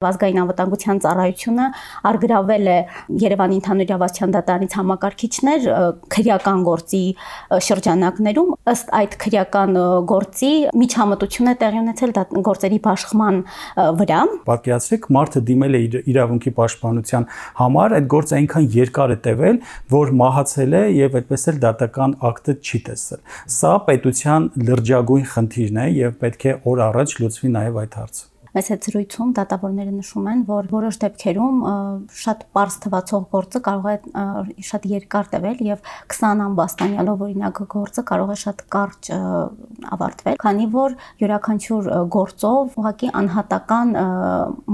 Ազգային անվտանգության ծառայությունը արգրավել է Երևանի ընդհանուր իրավասության դատարանից համակարգիչներ քրեական գործի շրջանակներում ըստ այդ քրեական գործի միջամտություն է տեղի ունեցել գործերի բաշխման վրա պատկերացրեք մարդը դիմել է իր իրավունքի պաշտպանության համար այդ գործը այնքան երկար է տևել որ մահացել է եւ այդպես էլ դատական ակտը չի տեսել սա պետության լրջագույն խնդիրն է եւ պետք է օր առաջ լուծվի նաեւ այդ հարցը Մեծ այդ զրույցում դատավորները նշում են, որ որոշ դեպքերում շատ པարզ թվացող գործը կարող է շատ երկար տևել եւ 20 ամբաստանյալով օրինակ գործը կարող է շատ կարճ ավարտվել, քանի որ յուրաքանչյուր գործով ուղղակի անհատական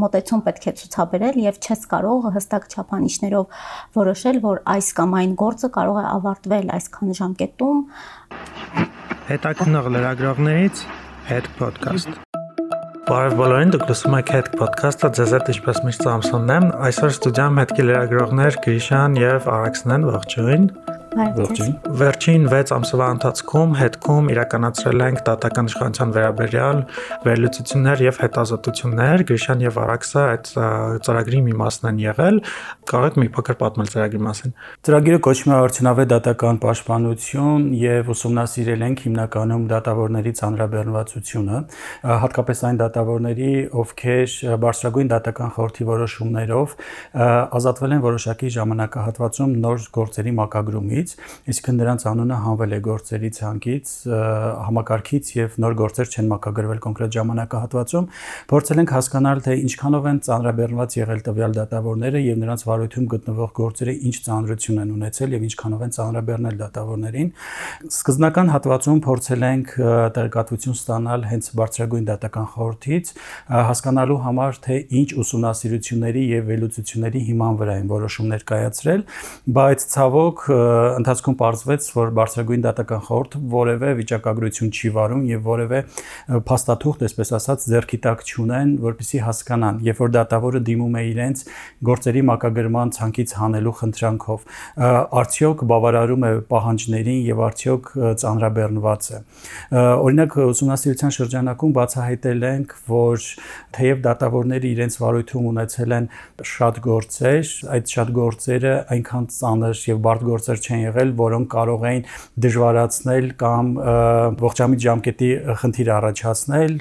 մոտեցում պետք է ցուցաբերել եւ չես կարող հստակ չափանիշներով որոշել, որ այս կամ այն գործը կարող է ավարտվել այսքան ժամկետում։ Հետաքնող լրագրողներից հետ ոդկաստ Բարև բոլորին, դուք լսում եք Head Podcast-ը, ձեզ հետ ինչպես միշտ Սամսոնն եմ։ Այսօր ստուդիայում հետքի լրագրողներ Գրիշան եւ Արաքսն են, ողջույն։ Ողջույն։ Վերջին 6 ամսվա ընթացքում հետքում իրականացրել ենք դատական իշխանության վերաբերյալ վերլուծություններ եւ հետազոտություններ։ Գրիշան եւ Արաքսը այդ ծրագրի մի մասն են եղել։ Կարող եք մի փոքր պատմել ծրագրի մասին։ Ծրագիրը կոչվում է արդյունավետ դատական պաշտպանություն եւ ուսումնասիրել ենք հիմնականում դատավորների ծանրաբեռնվածությունը, հատկապես այն դատավորների, ովքեր բարձրագույն դատական խորհրդի որոշումներով ազատվել են որոշակի ժամանակահատվածում նոր գործերի մակագրումից ցանկից, իսկ նրանց անունը հանվել է գործերի ցանկից, համակարգից եւ նոր գործեր չեն մակագրվել կոնկրետ ժամանակահատվածում, փորձել ենք հասկանալ թե ինչքանով են ծանրաբեռնված եղել տվյալ դատավորները եւ նրանց վարույթում գտնվող գործերը ինչ ծանրություն են ունեցել եւ ինչքանով են ծանրաբեռնել դատավորներին։ Սկզբնական հատվածում փորձել ենք տեղեկատվություն ստանալ հենց բարձրագույն դատական խորհրդից, հասկանալու համար թե ինչ ուսումնասիրությունների եւ վերլուծությունների հիման վրա են որոշումներ կայացրել, բայց ցավոք ընթացքում պարզվեց, որ բարձրագույն դատական խորհուրդը որևէ վիճակագրություն չի վարում եւ որևէ փաստաթուղթ, այսպես ասած, ձեռքի տակ չունեն, որպեսզի հասկանան, երբ որ դատավորը դիմում է իրենց գործերի մակագրման ցանկից հանելու խնդրանքով, արդյոք բավարարում է պահանջներին եւ արդյոք ծանրաբեռնված է։ Օրինակ ուսումնասիրության շրջանակում բացահայտել ենք, որ թեև դատավորները իրենց վարույթում ունեցել են շատ գործեր, այդ շատ գործերը այնքան ծանր եւ բարդ գործեր չեն եղել, որոնք կարող էին դժվարացնել կամ ողջամիտ ժամկետի խնդիր առաջացնել,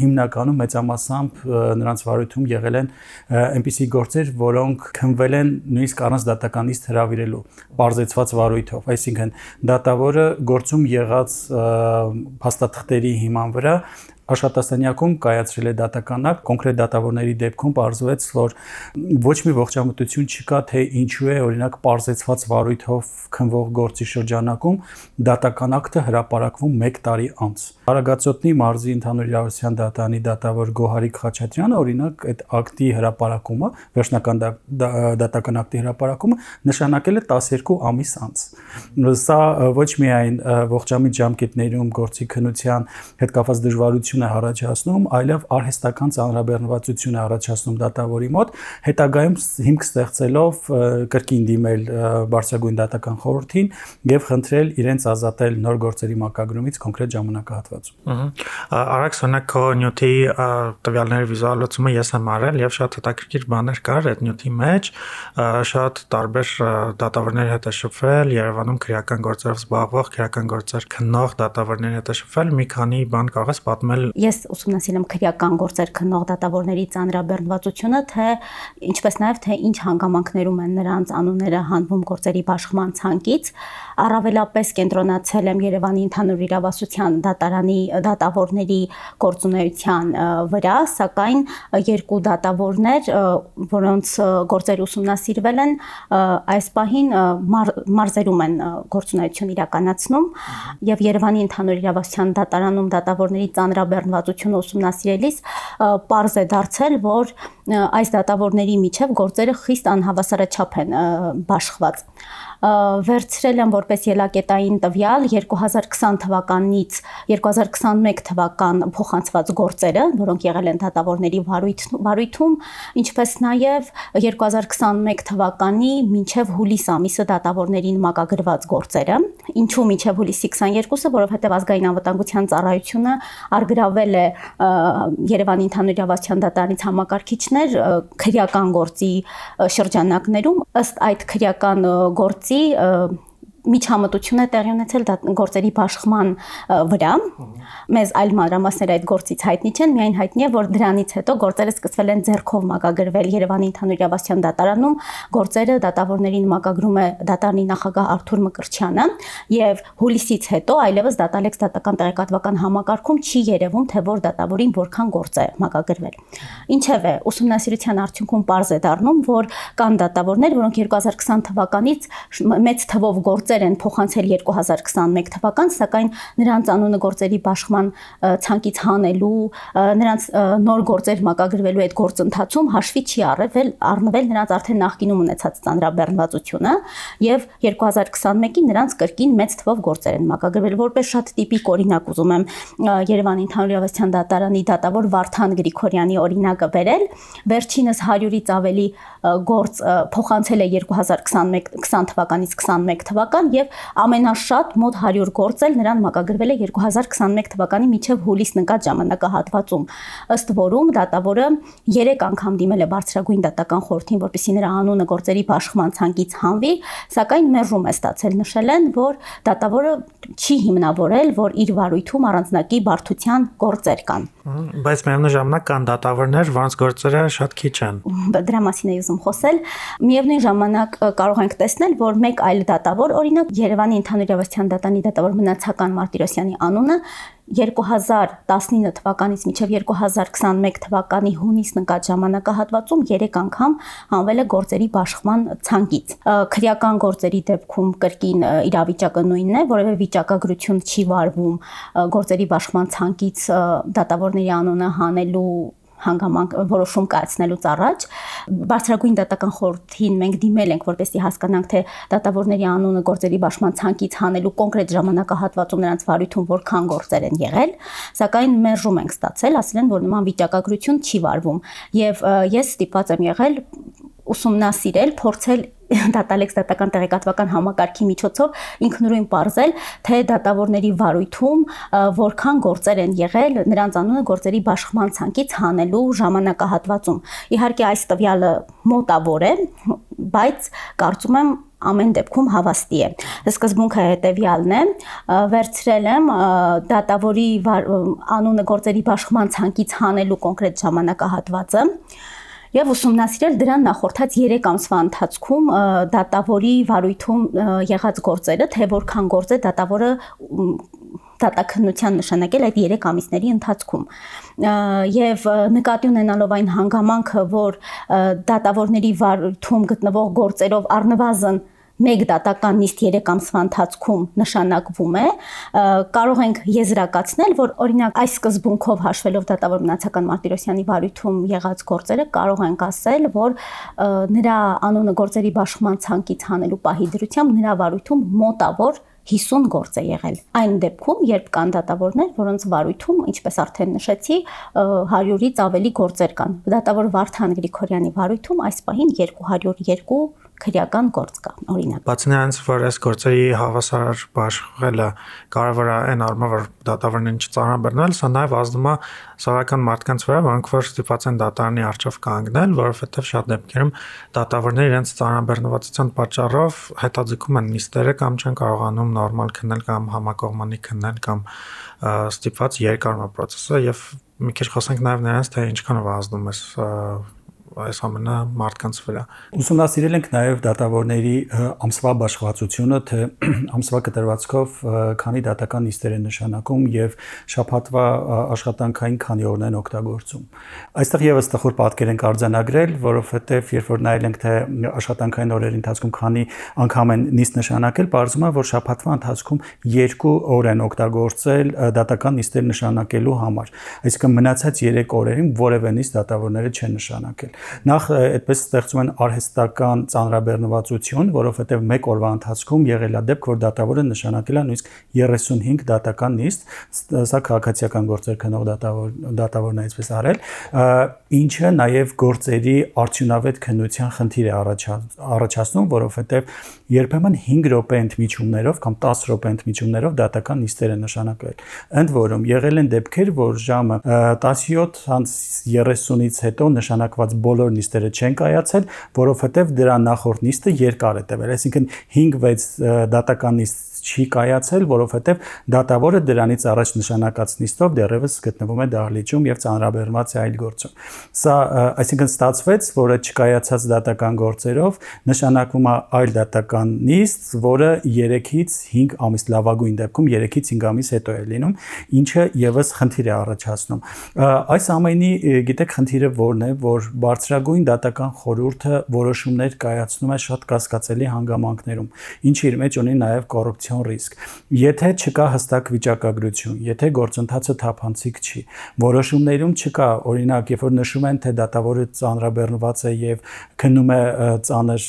հիմնականում մեծամասամբ նրանց վարույթում եղել են այնպիսի գործեր, որոնք քնվել են նույնիսկ առանց դատականից հravirելու, բարձեցված վարույթով, այսինքն դատավորը գործում եղած փաստաթղթերի հիման վրա աշխատասենյակում կայացրել է դատականակ, կոնկրետ դատավորների դեպքում ողջվեց, որ ոչ մի ողջամտություն չկա, թե ինչու է օրինակ parzեցված վարույթով քնվող գործի շրջանակում դատական ակտը հրապարակվում 1 տարի անց։ Արագածոտնի մարզի ընդհանուր իրավասության դատարանի դատավոր Գոհարիկ Խաչատրյանը օրինակ այդ ակտի հրապարակումը, վերջնական դատական ակտի հրապարակումը նշանակել է 12 ամիս անց։ Սա ոչ միայն ողջամիտ ժամկետներում գործի քննության հետ կապված դժվարություն ծանրություն է առաջացնում, այլև արհեստական ծանրաբեռնվածություն է առաջացնում դատավորի մոտ, հետագայում հիմք ստեղծելով կրկին դիմել բարձրագույն դատական խորհրդին եւ խնդրել իրենց ազատել նոր գործերի մակագրումից կոնկրետ ժամանակահատվածում։ Ահա արագ օրինակ քո նյութի տվյալների վիզուալացումը ես եմ արել եւ շատ հետաքրքիր բաներ կար այդ նյութի մեջ, շատ տարբեր դատավորների հետ է շփվել, Երևանում քրեական գործերով զբաղվող, քրեական գործեր քննող դատավորների հետ է շփվել, մի քանի բան կարող ես պատմել Ես ուսումնասիրել եմ քրեական գործեր քննող դատավորների ծանրաբեռնվածությունը, թե ինչպես նաև թե ինչ հանգամանքներում են նրանց անունները հանվում գործերի բաշխման ցանկից, առավելապես կենտրոնացել եմ Երևանի ընդհանուր իրավասության դատարանի դատավորների գործունեության վրա, սակայն երկու դատավորներ, որոնց գործեր ուսումնասիրվել են, այս պահին մարզերում են գործունեություն իրականացնում եւ Երևանի ընդհանուր իրավասության դատարանում դատավորների ծանրաբեռնվածությունը ուսումնասիրելիս պարզ է դարձել, որ այս դատավորների միջև գործերը խիստ անհավասարաչափ են բաշխված վերցրել եմ որպես ելակետային տվյալ 2020 թվականից 2021 թվական փոխանցված գործերը, որոնք եղել են դատավորների վարույթում, ինչպես նաև 2021 թվականի մինչև հուլիս ամիսը դատավորներին մակագրված գործերը։ Ինչու մինչև հուլիսի 22-ը, որովհետև ազգային անվտանգության ծառայությունը արգրավել է Երևանի ընդհանուր իրավասության դատարանից համակարգիչներ քրեական գործի շրջանակներում ըստ այդ քրեական գործի միջամտություն է տեղի ունեցել գործերի բաշխման վրա։ Մեզ այլ մանրամասներ այդ գործից հայտնի չեն, միայն հայտնի է, որ դրանից հետո գործերը սկսվել են ձեռքով մակագրվել Երևանի ընդհանուր իրավասության դատարանում, գործերը դատավորներին մակագրում է դատարանի նախագահ Արթուր Մկրչյանը եւ հուլիսից հետո այլևս դատալեքս դատական տեղեկատվական համակարգում չի երևում, թե որ դատավորին որքան գործ է մակագրվել։ Ինչևէ, ուսումնասիրության արդյունքում པարզ է դառնում, որ կան դատավորներ, որոնք 2020 թվականից մեծ թվով գործեր գործեր են փոխանցել 2021 թվական, սակայն նրանց անունը գործերի բաշխման ցանկից հանելու, նրանց նոր գործեր մակագրվելու այդ գործընթացում հաշվի չի առվել, առնվել նրանց արդեն նախկինում ունեցած ծանրաբեռնվածությունը եւ 2021-ին նրանց կրկին մեծ թվով գործեր են մակագրվել, որպես շատ տիպիկ օրինակ ուզում եմ Երևանի ընդհանուր իրավասության դատարանի դատավոր Վարդան Գրիգորյանի օրինակը վերել, վերջինս 100-ից ավելի գործ փոխանցել է 2021 20 թվականից 21 թվական եւ ամենաշատ մոտ 100 գործ էլ նրան մակագրվել է 2021 թվականի միջև հուլիս նկատ ժամանակահատվածում ըստ որում դատավորը 3 անգամ դիմել է բարձրագույն դատական խորհրդին որպեսզի նրա անունը գործերի բաշխման ցանկից հանվի սակայն մերժում է ստացել նշել են որ դատավորը չի հիմնավորել որ իր վարույթում առանձնակի բարդության գործեր կան բայց միևնույն ժամանակ կան դատավորներ որոնց գործերը շատ քիչ են դրա մասին էի ուզում խոսել միևնույն ժամանակ կարող ենք տեսնել որ մեկ այլ դատավոր օրինակ Երևանի ընդհանուր իրավասության դատանի դատավոր մնացական Մարտիրոսյանի անունը 2019 թվականից մինչև 2021 թվականի հունիս նկատ ժամանակահատվածում 3 անգամ հանվել է գործերի բաշխման ցանկից։ Քրեական գործերի դեպքում կրկին իրավիճակը նույնն է, որևէ վիճակագրություն չի վարվում գործերի բաշխման ցանկից դատավորների անունը հանելու հանգամանք որոշում կայացնելուց առաջ բարձրագույն դատական խորհրդին մենք դիմել ենք որպեսզի հասկանանք թե դատավորների անունը գործերի բաշխման ցանկից հանելու կոնկրետ ժամանակահատվածում նրանց վարույթում որքան գործեր են եղել սակայն մերժում ենք ստացել ասել են որ նման վիճակագրություն չի վարվում եւ ես ստիպված եմ եղել ուսումնասիրել, փորձել դատալեքս դատական տեղեկատվական համակարգի միջոցով ինքնուրույն ողրել, թե դատավորների վարույթում որքան գործեր են եղել նրանց անունը գործերի բաշխման ցանկից հանելու ժամանակահատվածում։ Իհարկե այս տվյալը մոտավոր է, բայց կարծում եմ ամեն դեպքում հավաստի է։ Սկզբունքը հետևյալն է. վերցրել եմ դատավորի անունը գործերի բաշխման ցանկից հանելու կոնկրետ ժամանակահատվածը եւ ուսումնասիրել դրան նախորդած 3 ամսվա ընթացքում դատավորի վարույթում եղած գործերը, թե որքան գործ է դատավորը դատաքննության նշանակել այդ 3 ամիսների ընթացքում եւ նկատի ունենալով այն հանգամանքը, որ դատավորների վարույթում գտնվող գործերով առնվազն մեկ դատական նիստ 3 ամսվա ընթացքում նշանակվում է, կարող ենք եզրակացնել, որ օրինակ այս սկզբունքով հաշվելով դատավոր մնացական Մարտիրոսյանի վարույթում եղած գործերը կարող ենք ասել, որ նրա անունը գործերի բաշխման ցանկից հանելու պահի դրությամբ նրա վարույթում մոտավոր 50 գործ է եղել։ Այն դեպքում, երբ կան դատավորներ, որոնց վարույթում, ինչպես արդեն նշեցի, 100-ից ավելի գործեր կան։ Դատավոր Վարդան Գրիգորյանի վարույթում այս պահին 202 քրեական գործ կա, օրինակ։ Բացի նրանից, որ այս գործերի հավասար բաշխելը կարևոր է այն առումով, որ դատավորներին չծանրաբեռնել, սա նաև ազդում է սովորական մարդկանց վրա, որոնք որ ստիպված են դատարանի առջև կանգնել, որովհետև շատ դեպքերում դատավորները իրենց ծանրաբեռնվածության պատճառով հետաձգում են նիստերը կամ չեն կարողանում նորմալ քննել կամ համակողմանի քննել կամ ստիպված երկարում է process-ը եւ մի քիչ խոսենք նաև նրանց թե ինչքանով ազդում է այս ամենը մարդկանց վրա։ Ուսումնասիրել ենք նաև դատավորների ամսվա աշխատությունը, թե ամսվա կտրվածքով քանի դատական նիստեր են նշանակում եւ շփաթվա աշխատանքային քանի օրն են օգտագործում։ Այստեղ եւս տխուր պատկեր ենք արձանագրել, որովհետեւ երբ որ նայել ենք թե աշխատանքային օրերի ընթացքում քանի անգամ են նիստ նշանակել, բարձում է որ շփաթվա ընթացքում 2 օր են օգտագործել դատական նիստեր նշանակելու համար։ Այսինքն մնացած 3 օրերին որևէ նիստ դատավորները չեն նշանակել Նախ այդպես ստեղծում են արհեստական ծանրաբեռնվածություն, որովհետև մեկ օրվա ընթացքում եղել է դեպք, որ դատավորը նշանակել է նույնիսկ 35 դատական նիստ, սա քաղաքացիական գործեր քնող դատավոր դատավորն է այսպես արել, ինչը նաև գործերի արդյունավետ քննության խնդիր է առաջացնում, որովհետև երբեմն 5 րոպե ընդմիջումներով կամ 10 րոպե ընդմիջումներով դատական նիստեր են նշանակվել։ Ընդ որում եղել են դեպքեր, որ ժամը 17:30-ից հետո նշանակված բոլոր նիստերը չեն կայացել, որովհետև դրա նախորդ նիստը երկար է տևել, այսինքն 5-6 դատական նիստ չի կայացել, որովհետև դատավորը դրանից առաջ նշանակած նիստով դեռևս գտնվում է դահլիճում եւ ծանրաբեռնված է այլ գործում։ Սա այսինքն ստացվեց, որ այդ չկայացած դատական գործերով նշանակվում է այլ դատական նիստ, որը 3-ից 5 ամիս լավագույն դեպքում 3-ից 5 ամիս հետո է լինում, ինչը եւս խնդիր է առաջացնում։ Այս ամենի գիտեք խնդիրը որն է, որ բարձրագույն դատական խորհուրդը որոշումներ կայացնում է շատ կասկածելի հանգամանքներում, ինչը իր մեջ ունի նաև կոռուպցիոն ռիսկ։ Եթե չկա հստակ վիճակագրություն, եթե գործընթացը թափանցիկ չի, որոշումներում չկա, օրինակ, երբ որ նշում են, թե դատավորը ծանրաբեռնված է եւ քննում է ծանր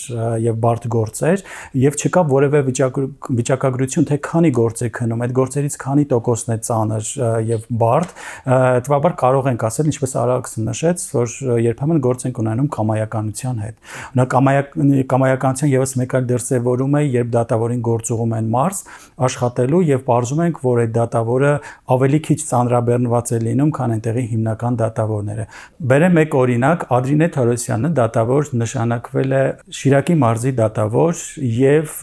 եւ բարդ գործեր, եւ չկա որևէ վիճակագրություն, թե քանի գործ է քնում, այդ գործերից քանի տոկոսն է ծանր եւ բարդ, տվաբար կարող ենք ասել, ինչպես Արաքսը նշեց, որ երբեմն գործ ենք ունենում կամայականության հետ։ Նա կամայականության եւս մեկ այլ դրսևորում է, երբ դատավորին գործուղում են մարզ աշխատելու եւ ողջում ենք, որ այդ դատավորը ավելի քիչ ծանրաբեռնված է լինում, քան այնտեղի հիմնական դատավորները։ Բերեմ մեկ օրինակ, Ադրինե Թորոսյանը դատավոր նշանակվել է Շիրակի մարզի դատավոր եւ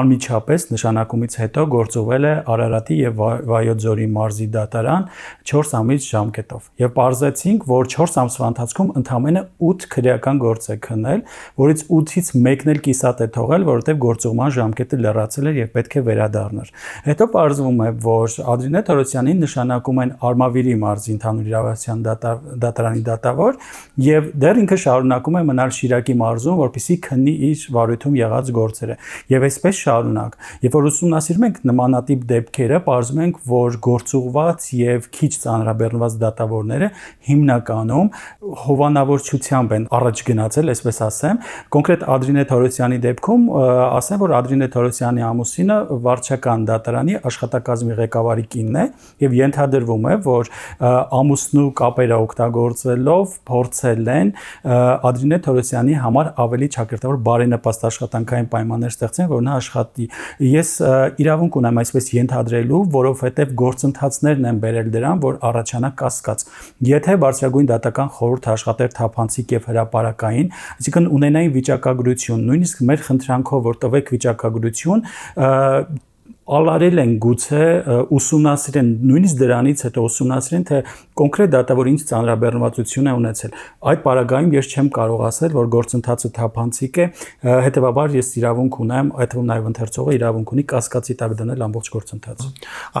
անմիջապես նշանակումից հետո գործուվել է Արարատի եւ Վայոց ձորի մարզի դատարան 4 ամիս ժամկետով։ Եվ ողջեցինք, որ 4 ամսվա ընթացքում ընդամենը 8 քրեական գործ է քննել, որից 8-ից մեկն էլ կիսատ է թողել, որովհետեւ գործողման ժամկետը լրացել էր եւ պետք է վերադառնար։ Հետո ողջվում է, որ Ադրինե Թորոսյանին նշանակում են Արմավիրի մարզի ընդհանուր իրավասության դատարանի դատավոր եւ դեռ ինքը շարունակում է մնալ Շիրակի մարզում, որպիսի քննի իր վարույթում եղած գործերը։ Եվ այսպես շարունակ։ Երբ որ ուսումնասիրում ենք նմանատիպ դեպքերը, ողջում ենք, որ գործուղված եւ քիչ ծանրաբեռնված դատավորները հիմնականում հովանավորչությամբ են առաջ գնացել, այսպես ասեմ։ Կոնկրետ Ադրինե Թորոսյանի դեպքում ասեմ, որ Ադրինե Թորոսյանի ամուսինը վարչական դատարանի աշխատակազմի ղեկավարի կինն է եւ ենթադրվում է, որ ամուսնու կապերը օգտագործելով փորձել են Ադրինե Թորոսյանի համար ավելի ճակերտավոր բարենպաստ աշխատանքային պայմաններ ստեղծեն, որ նա աշխատի։ Ես իրավունք ունեմ այսպես ենթադրելու, որովհետեւ գործընթացներն են բերել դրան, որ առաջանա կասկած։ Եթե բարձրագույն դատական խորհուրդ աշխատեր թափանցիկ եւ հրաապարակային, այսինքն ունենային վիճակագրություն, նույնիսկ մեր խնդրանքով որ տվեք վիճակագրություն, ալարել են գուցե ուսումնասիրեն նույնիսկ դրանից հետո ուսումնասիրեն թե կոնկրետ դատավոր ինչ ծանրաբեռնվածություն է ունեցել այդ պարագայում ես չեմ կարող ասել որ գործընթացը թափանցիկ է հետեւաբար ես իրավունք ունեմ այդ թվում նաև ընթերցողը իրավունք ունի կասկածի տակ դնել ամբողջ գործընթացը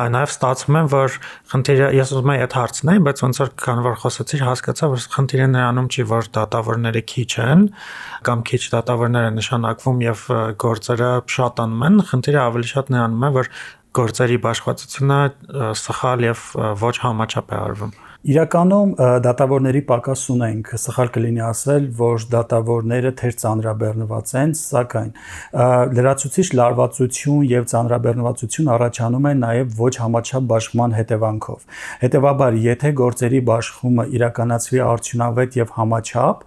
այ նաև ստացվում է որ խնդիրը ես ուզում եմ այդ հարցն է բայց ոնց որ քան որ խոսեցիր հասկացա որ խնդիրը նրանում չի որ դատավորները քիչ են կամ քիչ դատավորներ են նշանակվում եւ գործերը շատանում են խնդիրը ավելի շատ նրանում է որ գործերի բաշխվածությունը սխալ եւ ոչ համաչափ է արվում։ Իրականում դատավորների պակաս ունենք, սխալ կլինի ասել, որ դատավորները թեր ծանրաբեռնված են, սակայն լրացուցիչ լարվածություն եւ ծանրաբեռնվածություն առաջանում է նաեւ ոչ համաչափ բաշխման հետևանքով։ Հետևաբար, եթե գործերի բաշխումը իրականացվի արդյունավետ եւ համաչափ,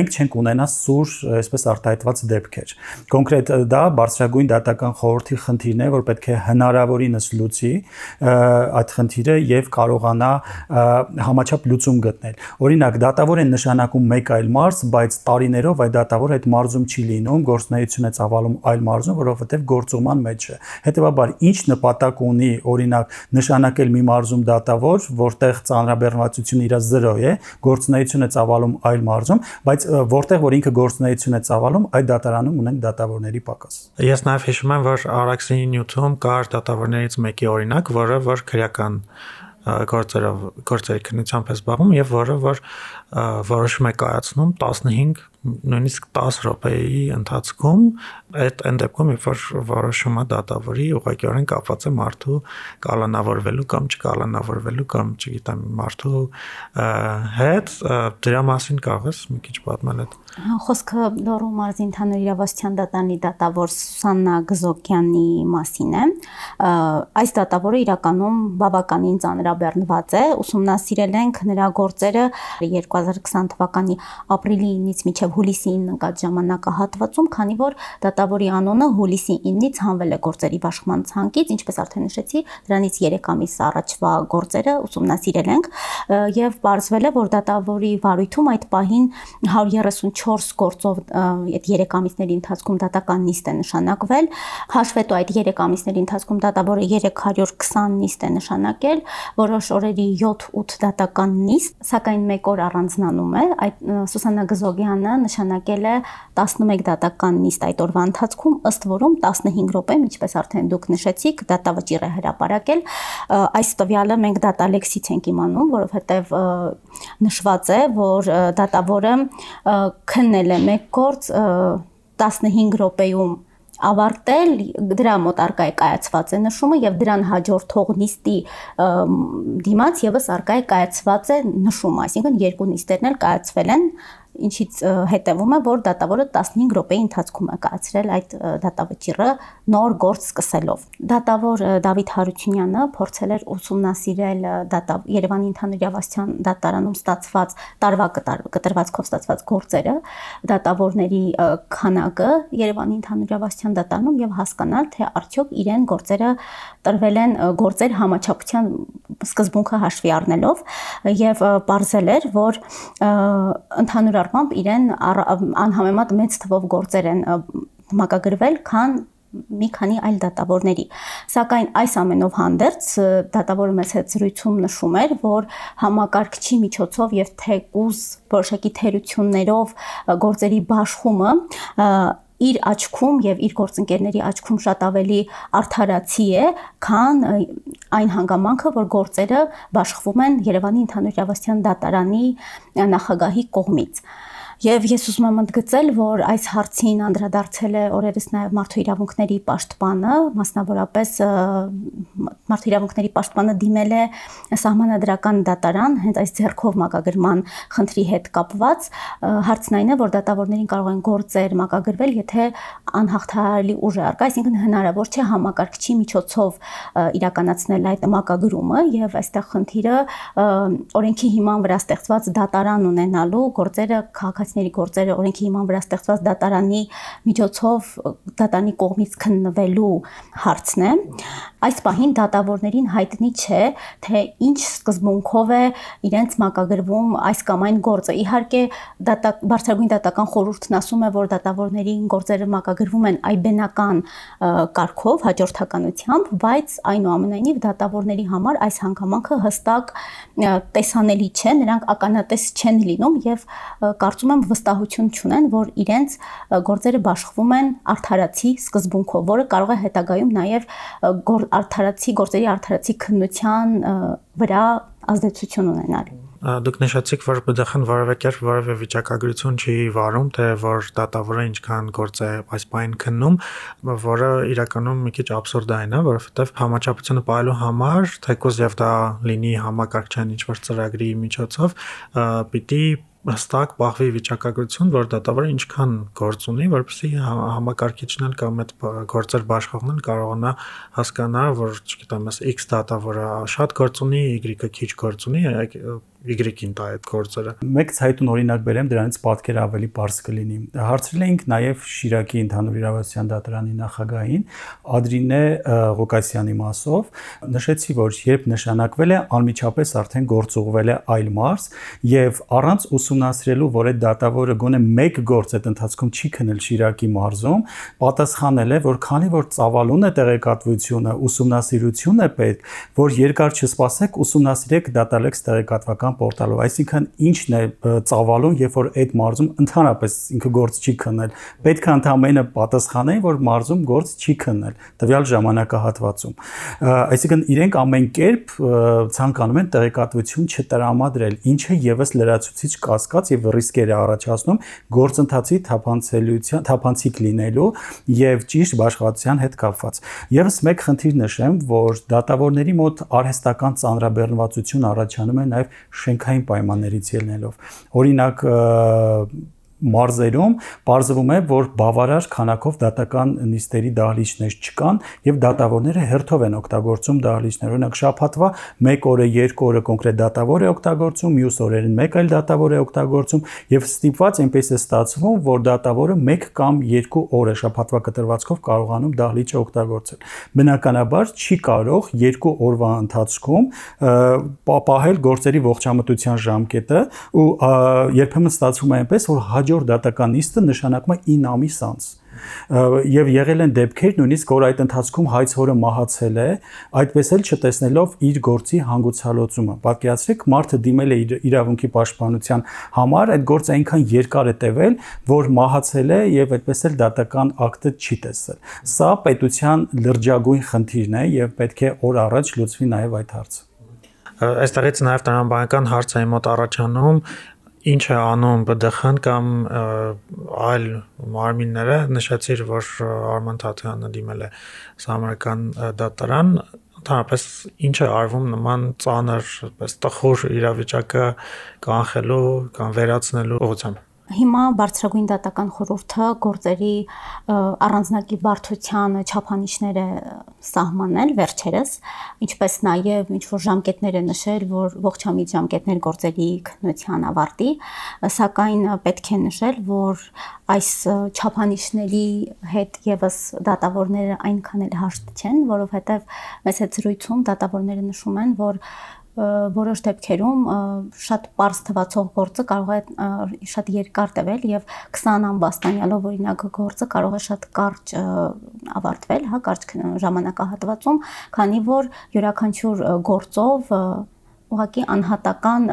մենք չենք ունենա սուր, այսպես արտահայտված դեպքեր։ Կոնկրետ դա բարձրագույն դատական խորհրդի խնդիրն է, որ պետք է հնարավորինս լուծի այդ խնդիրը եւ կարողանա համաչափ լուծում գտնել։ Օրինակ, դատավոր են նշանակում մեկ այլ մարզ, բայց տարիներով այդ դատավորը այդ մարզում չի լինում, գործնայություն է ծավալում այլ մարզում, որովհետև գործողման մեջ է։ Հետևաբար, ինչ նպատակ ունի, օրինակ, նշանակել մի մարզում դատավոր, որտեղ ծանրաբեռնվածությունը իր 0 է, գործնայություն է ծավալում այլ մարզում, բայց որտեղ որ ինքը գործնայություն է ծավալում, այդ դատարանում ունենք դատավորների պակաս։ Ես նաև հիշում եմ, որ Արաքսի նյութում կար դատավորներից մեկի օրինակ, որը որ քրեական գործերով գործերի քննությամբ է զբաղվում եւ որը որ որոշում է կայացնում 15 նույնիսկ 10 րոպեի ընթացքում այդ այն դեպքում երբ որ որոշումը դատավորի ուղղակիորեն կապված է մարդու կալանավորվելու կամ չկալանավորվելու կամ չգիտեմ մարդու հետ դրա մասին կարող ես մի քիչ պատմել այդ Խոսքը Լոռու մարզի ընդհանուր իրավասության դատարանի դատավոր Սուսաննա Գզոկյանի մասին է։ Այս դատավորը իրականում բավականին ծանրաբեռնված է։ Ուսումնասիրել ենք նրա գործերը 2020 թվականի ապրիլի 9-ից մինչև հուլիսի 9-ն ընկած ժամանակահատվածում, քանի որ դատավորի անունը հուլիսի 9-ից հանվել է գործերի բաշխման ցանկից, ինչպես արդեն նշեցի, դրանից 3 ամիս առաջվա գործերը ուսումնասիրել ենք եւ ողջվել է, որ դատավորի վարույթում այդ պահին 134 գործով այդ 3 ամիսների ընթացքում դատական նիստ է նշանակվել, հաշվետու այդ 3 ամիսների ընթացքում դատավորը 320 նիստ է նշանակել, որոշ օրերի 7-8 դատական նիստ, սակայն մեկ օր առանձնանում է, այդ Սուսանա Գզոգյանը նշանակել է 11 դատական նիստ այդ օրվա ընթացքում, ըստ որում 15 րոպե, ինչպես արդեն դուք նշեցիք, դատավճիռ է հրապարակել։ Այս տվյալը մենք դատալեքսից ենք իմանում, որովհետև նշված է, որ դատավորը քննել է մեկ գործ 15 րոպեում ավարտել դրա մոտ արկա է կայացված է նշումը եւ դրան հաջորդող նիստի դիմաց եւս արկա է կայացված է նշումը, այսինքն երկու նիստերն էլ կայացվել են ինչից հետևում է, որ դատավորը 15 րոպեի ընթացքում է կայացրել այդ դատավճիռը նոր գործ սկսելով։ Դատավոր Դավիթ Հարությունյանը փորձել էր ուսումնասիրել դատա Երևանի ընդհանուր իրավասության դատարանում ստացված տարվա կտրվածքով ստացված գործերը, դատավորների քանակը Երևանի ընդհանուր իրավասության դատարանում եւ հասկանալ, թե արդյոք իրեն գործերը տրվել են գործեր համաչափության սկզբունքը հաշվի առնելով եւ ողջել էր, որ ընդհանուր առմամբ իրեն անհամեմատ մեծ թվով գործեր են մակագրվել, քան մի քանի այլ դատավորների։ Սակայն այս ամենով հանդերձ դատավորը մեծ հետ զրույցում նշում էր, որ համակարգչի միջոցով եւ թեկուզ որոշակի թերություններով գործերի բաշխումը իր աչքում եւ իր գործընկերների աչքում շատ ավելի արդարացի է, քան այն հանգամանքը, որ գործերը բաշխվում են Երևանի ընդհանուր իրավասության դատարանի նախագահի կողմից։ Եվ ես ուզում եմ ընդգծել, որ այս հարցին անդրադարձել է օրերս նաև մարդու իրավունքների պաշտպանը, մասնավորապես մարդու իրավունքների պաշտպանը դիմել է սահմանադրական դատարան հենց այս ձեռքով մակագրման խնդրի հետ կապված։ Հարցն այն է, որ դատավորներին կարող են գործեր մակագրվել, եթե անհաղթահարելի ուժ է արկա, այսինքն հնարավոր չէ համակարգչի միջոցով իրականացնել այդ մակագրումը եւ այստեղ խնդիրը օրենքի հիման վրա ստեղծված դատարան ունենալու գործերը քաղաքացի քաղաքացիների գործերը օրենքի հիման վրա ստեղծված դատարանի միջոցով դատարանի կողմից քննվելու հարցն է։ Այս պահին դատավորներին հայտնի չէ, թե ինչ սկզբունքով է իրենց մակագրվում այս կամ այն գործը։ Իհարկե, դատա բարձրագույն դատական խորհուրդն ասում է, որ դատավորներին գործերը մակագրվում են այբենական կարգով, հաջորդականությամբ, բայց այնուամենայնիվ դատավորների համար այս հանգամանքը հստակ տեսանելի չէ, նրանք ականատես չեն լինում եւ կարծում եմ անգամ վստահություն չունեն, որ իրենց գործերը բաշխվում են արդարացի սկզբունքով, որը կարող է հետագայում նաև արդարացի գործերի արդարացի քննության վրա ազդեցություն ունենալ դուք նշեցիք, որ բդխն որևէ որևէ վիճակագրություն չի վարում, թե որ դատավորը ինչքան գործ է այս բան քննում, որը իրականում մի քիչ абսուրդային է, որովհետև համաչափությունը պահելու համար, թեկուզ եւ դա լինի համակարգչային ինչ-որ ծրագրի միջոցով, պիտի հստակ բախվի վիճակագրություն, որ դատավորը ինչքան գործ ունի, որպեսզի համակարգիչն էլ կամ այդ գործեր բաշխողն կարողանա հասկանա, որ չգիտեմ, X դատավորը շատ գործ ունի, Y-ը քիչ գործ ունի, Y-ին տա այդ գործերը։ Մեկ ցայտուն օրինակ բերեմ, դրանից պատկերը ավելի པարզ կլինի։ Հարցրել էինք նաև Շիրակի ընդհանուր իրավասության դատարանի նախագահին Ադրինե Ղուկասյանի մասով, նշեցի, որ երբ նշանակվել է, անմիջապես արդեն գործուղվել է այլ մարզ եւ առանց ուսումնասիրելու, որ այդ դատավորը գոնե մեկ գործ այդ ընթացքում չի քնել Շիրակի մարզում, պատասխանել է, որ քանի որ ծավալուն է տեղեկատվությունը, ուսումնասիրություն է պետք, որ երկար չսպասեք, ուսումնասիրեք դատալեքս տեղեկատվական դատական պորտալով, այսինքն ինչն է ծավալում, երբ որ այդ մարզում ընդհանրապես ինքը գործ չի քննել։ Պետք է ընդամենը պատասխանեն, որ մարզում գործ չի քննել տվյալ ժամանակահատվածում։ Այսինքն իրենք ամեն կերպ ցանկանում են տեղեկատվություն չտրամադրել, ինչը եւս լրացուցիչ կասկած եւ ռիսկեր է առաջացնում գործընթացի թափանցելիության, թափանցիկ լինելու եւ ճիշտ աշխատության հետ կապված։ Եվս մեկ խնդիր նշեմ, որ դատավորների մոտ արհեստական ծանրաբեռնվածություն առաջանում է նաեւ շենքային պայմաններից ելնելով։ Օրինակ մարզերում ողջվում է, որ բավարար քանակով դատական նիստերի դահլիճներ չկան եւ դատավորները հերթով են օգտագործում դահլիճներ։ Օրինակ շաբաթվա 1 օրը, 2 օրը կոնկրետ դատավոր է օգտագործում, մյուս օրերին մեկ այլ դատավոր է օգտագործում եւ ստիպված այնպես է ստացվում, որ դատավորը 1 կամ 2 օր է շաբաթվա կտրվածքով կարողանում դահլիճը օգտագործել։ Բնականաբար չի կարող 2 օրվա ընթացքում պահել գործերի ողջամտության ժամկետը ու երբեմն ստացվում է այնպես, որ հաճ հաջորդ դատական նիստը նշանակում է 9 ամիս անց եւ եղել են դեպքեր նույնիսկ որ այդ ընթացքում հայցորը մահացել է այդպես էլ չտեսնելով իր գործի հանգուցալուծումը պատկերացրեք մարդը դիմել է իր իրավունքի պաշտպանության համար այդ գործը այնքան երկար է տևել որ մահացել է եւ այդպես էլ դատական ակտը չի տեսել սա պետության լրջագույն խնդիրն է եւ պետք է օր առաջ լուծվի նաեւ այդ հարցը այստեղից նաև տրամաբանական հարց է մոտ առաջանում ինչ է անում ԲԴԽ-ն կամ այլ մարմինները նշեցիր որ Արման Թաթյանը դիմել է համարական դատարան ընդհանրապես ինչ է արվում նման ծանր այդպես տխուր իրավիճակը կանխելու կամ վերացնելու ուղղությամբ Հիմա բարձրագույն դատական խորհուրդը գործերի առանձնակի բարդության չափանիշներ է սահմանել վերջերս, ինչպես նաև ինչ որ ժամկետներ է նշել, որ ողջամիտ ժամկետներ գործերի քննության ավարտի, սակայն պետք է նշել, որ այս չափանիշների հետ եւս դատավորները այնքան էլ հաշտ չեն, որովհետեւ մեծ հետ զրույցում դատավորները նշում են, որ որոշ դեպքերում շատ པարզ թվացող գործը կարող է շատ երկար տևել եւ 20 ամբաստանյալով օրինակ գործը կարող է շատ կարճ ավարտվել, հա, կարճ ժամանակահատվածում, քանի որ յուրաքանչյուր գործով ուղղակի անհատական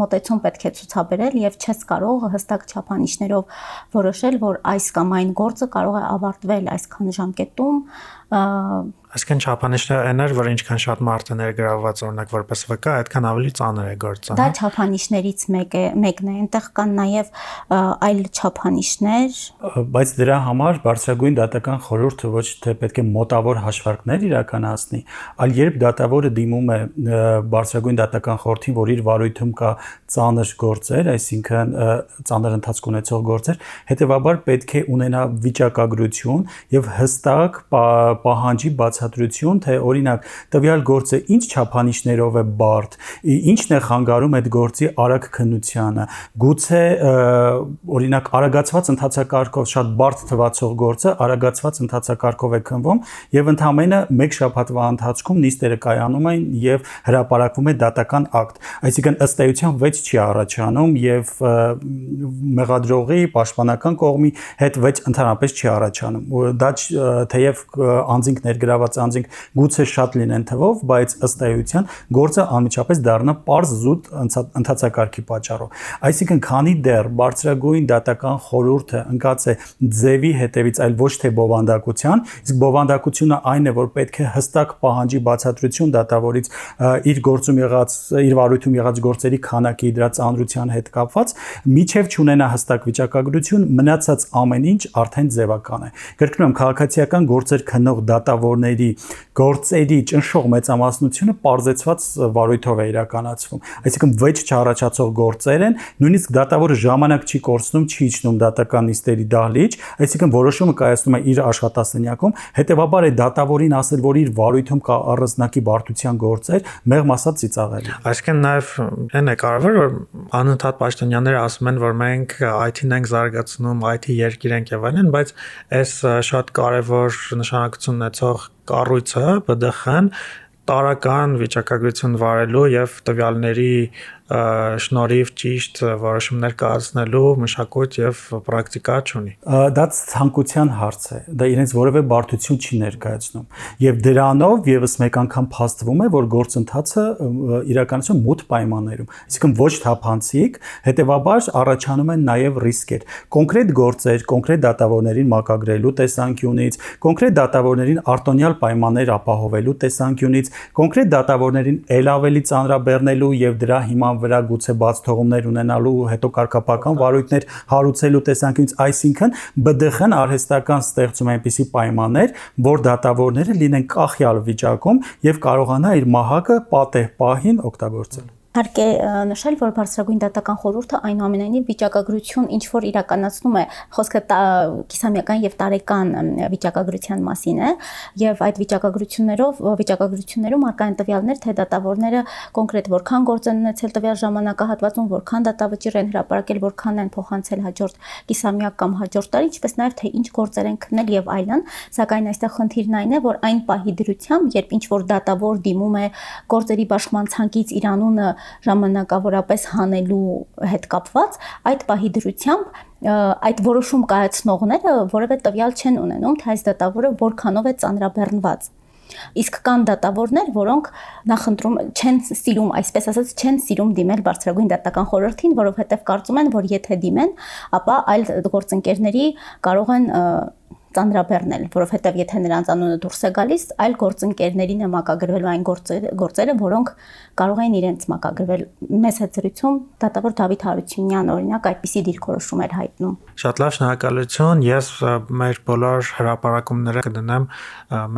մոտեցում պետք է ցուցաբերել եւ չես կարող հստակ չափանիշներով որոշել, որ այս կամ այն գործը կարող է ավարտվել այսքան ժամկետում Այսինքն չափանիշները այն էր, որ ինչքան շատ մարդ է ներգրավված օրինակ որպես վկա, այդքան ավելի ծանր է գործը։ Դա հա։ չափանիշներից մեկ է, մեկն է։ Այնտեղ կան նաև այլ չափանիշներ, բայց դրա համար բարձրագույն դատական խորհուրդը ոչ թե պետք է մոտավոր հաշվարկներ իրականացնի, այլ երբ դատավորը դիմում է բարձրագույն դատական խորհրդին, որ իր վարույթում կա ծանր գործեր, այսինքն ծանր ընթացք ունեցող գործեր, հետեւաբար պետք է ունենա վիճակագրություն եւ հստակ պահանջի բացատրություն, թե օրինակ տվյալ գործը ինչ չափանիշներով է բարդ, ինչն է խանգարում այդ գործի արագ քննությանը։ Գուցե օրինակ արագացված ընթացակարգով շատ բարդ թվացող գործը արագացված ընթացակարգով է քննվում եւ ընդամենը 1 շաբաթվա ընթացքում նիստերը կայանում են եւ հրապարակվում է դատական ակտ։ Այսինքն ըստ էության 6 չի առաջանում եւ մեղադրողի պաշտպանական կողմի հետ 6 ընդհանրապես չի առաջանում։ Դա թեև անձինք ներգրաված անձինք գուցե շատ լինեն թվով, բայց ըստ էության գործը անմիջապես դառնա པարզ զուտ ընթացակարգի պատճառով։ Այսինքն, քանի դեռ բարձրագույն դատական խորհուրդը ընկած է ձևի հետևից, այլ ոչ թե բովանդակության, իսկ բովանդակությունը այն է, որ պետք է հստակ պահանջի բացատրություն դատավորից իր գործում եղած, իր վարույթում եղած գործերի քանակի դրա ծանրության հետ կապված, միջև չունենա հստակ վիճակագրություն, մնացած ամեն ինչ արդեն ձևական է։ Գրկնում եմ քաղաքացիական գործեր քննող դատավորների գործերի ճնշող մեծամասնությունը parzեցված վարույթով է իրականացվում։ Այսինքն վեճ չառաջացող գործեր են, նույնիսկ դատավորը ժամանակ չի կորցնում, չի իջնում դատական նիստերի դահլիճ, այսինքն որոշումը կայացնում է իր աշխատասենյակում, հետեւաբար է դատավորին ասել, որ իր վարույթում կա առանձնակի բարդության գործեր, մեղմ ասած ծիծաղել։ Այսինքն նաև այն է կարևոր, որ անընդհատ պաշտոնյաները ասում են, որ մենք IT-ն ենք զարգացնում, IT երկիր ենք եւ այլն, բայց այս շատ կարևոր նշանակություն ունեցող կառույցը ԲԴԽ-ն տարական վիճակագրություն վարելու եւ տվյալների շնորհիվ ճիշտ որոշումներ կայացնելու մշակույթ եւ պրակտիկա չունի։ Դա ցանկության հարց է։ Դա իրենց որևէ բարդություն չի ներկայացնում։ Եվ դրանով եւս մեկ անգամ փաստվում է, որ գործընթացը իրականություն մոտ պայմաններում, այսինքն ոչ թափանցիկ, հետեւաբար առաջանում են նաեւ ռիսկեր։ Կոնկրետ գործեր, կոնկրետ դատավորներին մակագրելու տեսանկյունից, կոնկրետ դատավորներին արտոնյալ պայմաններ ապահովելու տեսանկյունից, կոնկրետ դատավորներին ել ավելի ծանրաբեռնելու եւ դրա հիման վրա գուցե բաց թողումներ ունենալու, հետո կարգապական վարույթներ հարուցելու տեսանկյունից, այսինքն ԲԴԽ-ն արհեստական ստեղծում այնպիսի պայմաններ, որ դատավորները լինեն կախյալ վիճակում եւ կարողանա իր մահակը պատեհ պահին օգտագործել։ Հարկ է նշել, որ բարձրագույն դատական խորհուրդը այնուամենայնիվ վիճակագրություն ինչ որ իրականացնում է, խոսքը կիսամյական եւ տարեկան վիճակագրության մասին է, եւ այդ վիճակագրություններով վիճակագրություններում արկա են տվյալներ, թե դատավորները կոնկրետ որքան գործ են ունեցել տվյալ ժամանակահատվածում, որքան դատավճիռ են հրապարակել, որքան են փոխանցել հաջորդ կիսամյակ կամ հաջորդ տարի, ինչպես նաեւ թե ինչ գործեր են քննել եւ այլն, սակայն այստեղ խնդիրն այն է, որ այն պահի դրությամբ, երբ ինչ որ դատավոր դիմում է գործերի բաշխման ցանկից իր անունը ժամանակավորապես հանելու հետ կապված այդ պահի դրությամբ այդ որոշում կայացնողները որևէ տվյալ չեն ունենում, թե այս դատավորը որքանով է ծանրաբեռնված իսկ կան դատավորներ, որոնք նախընտրում չեն սիրում, այսպես ասած, չեն սիրում դիմել բարձրագույն դատական խորհրդին, որովհետև կարծում են, որ եթե դիմեն, ապա այլ գործընկերների կարող են ծանրաբեռնել, որովհետև եթե նրանց անունը դուրս է գալիս, այլ գործընկերներին է մակագրվելու այն գործերը, գործերը, որոնք կարող են իրենց մակագրվել։ Մեծ հետզրույցում դատավոր Դավիթ Հարությունյան օրինակ այդպիսի դիրքորոշում էր հայտնում։ Շատ լավ, շնորհակալություն։ Ես մեր բոլոր հրապարակումները կդնեմ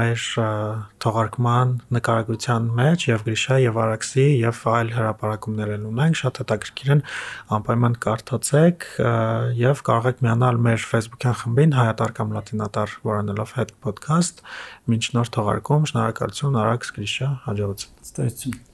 մեր թողարկման նկարագրության մեջ եւ Գրիշա եւ Արաքսի եւ այլ հրապարակումներ են ունենք, շատ հետաքրքիր են, անպայման կարդացեք եւ կարող եք միանալ մեր Facebook-յան խմբին Հայատարկամ Լատինատար վարանելով հետ podcast։ Մինչ նոր թողարկում, շնորհակալություն Արաքս Գրիշա, հաջողություն։ Ստացություն։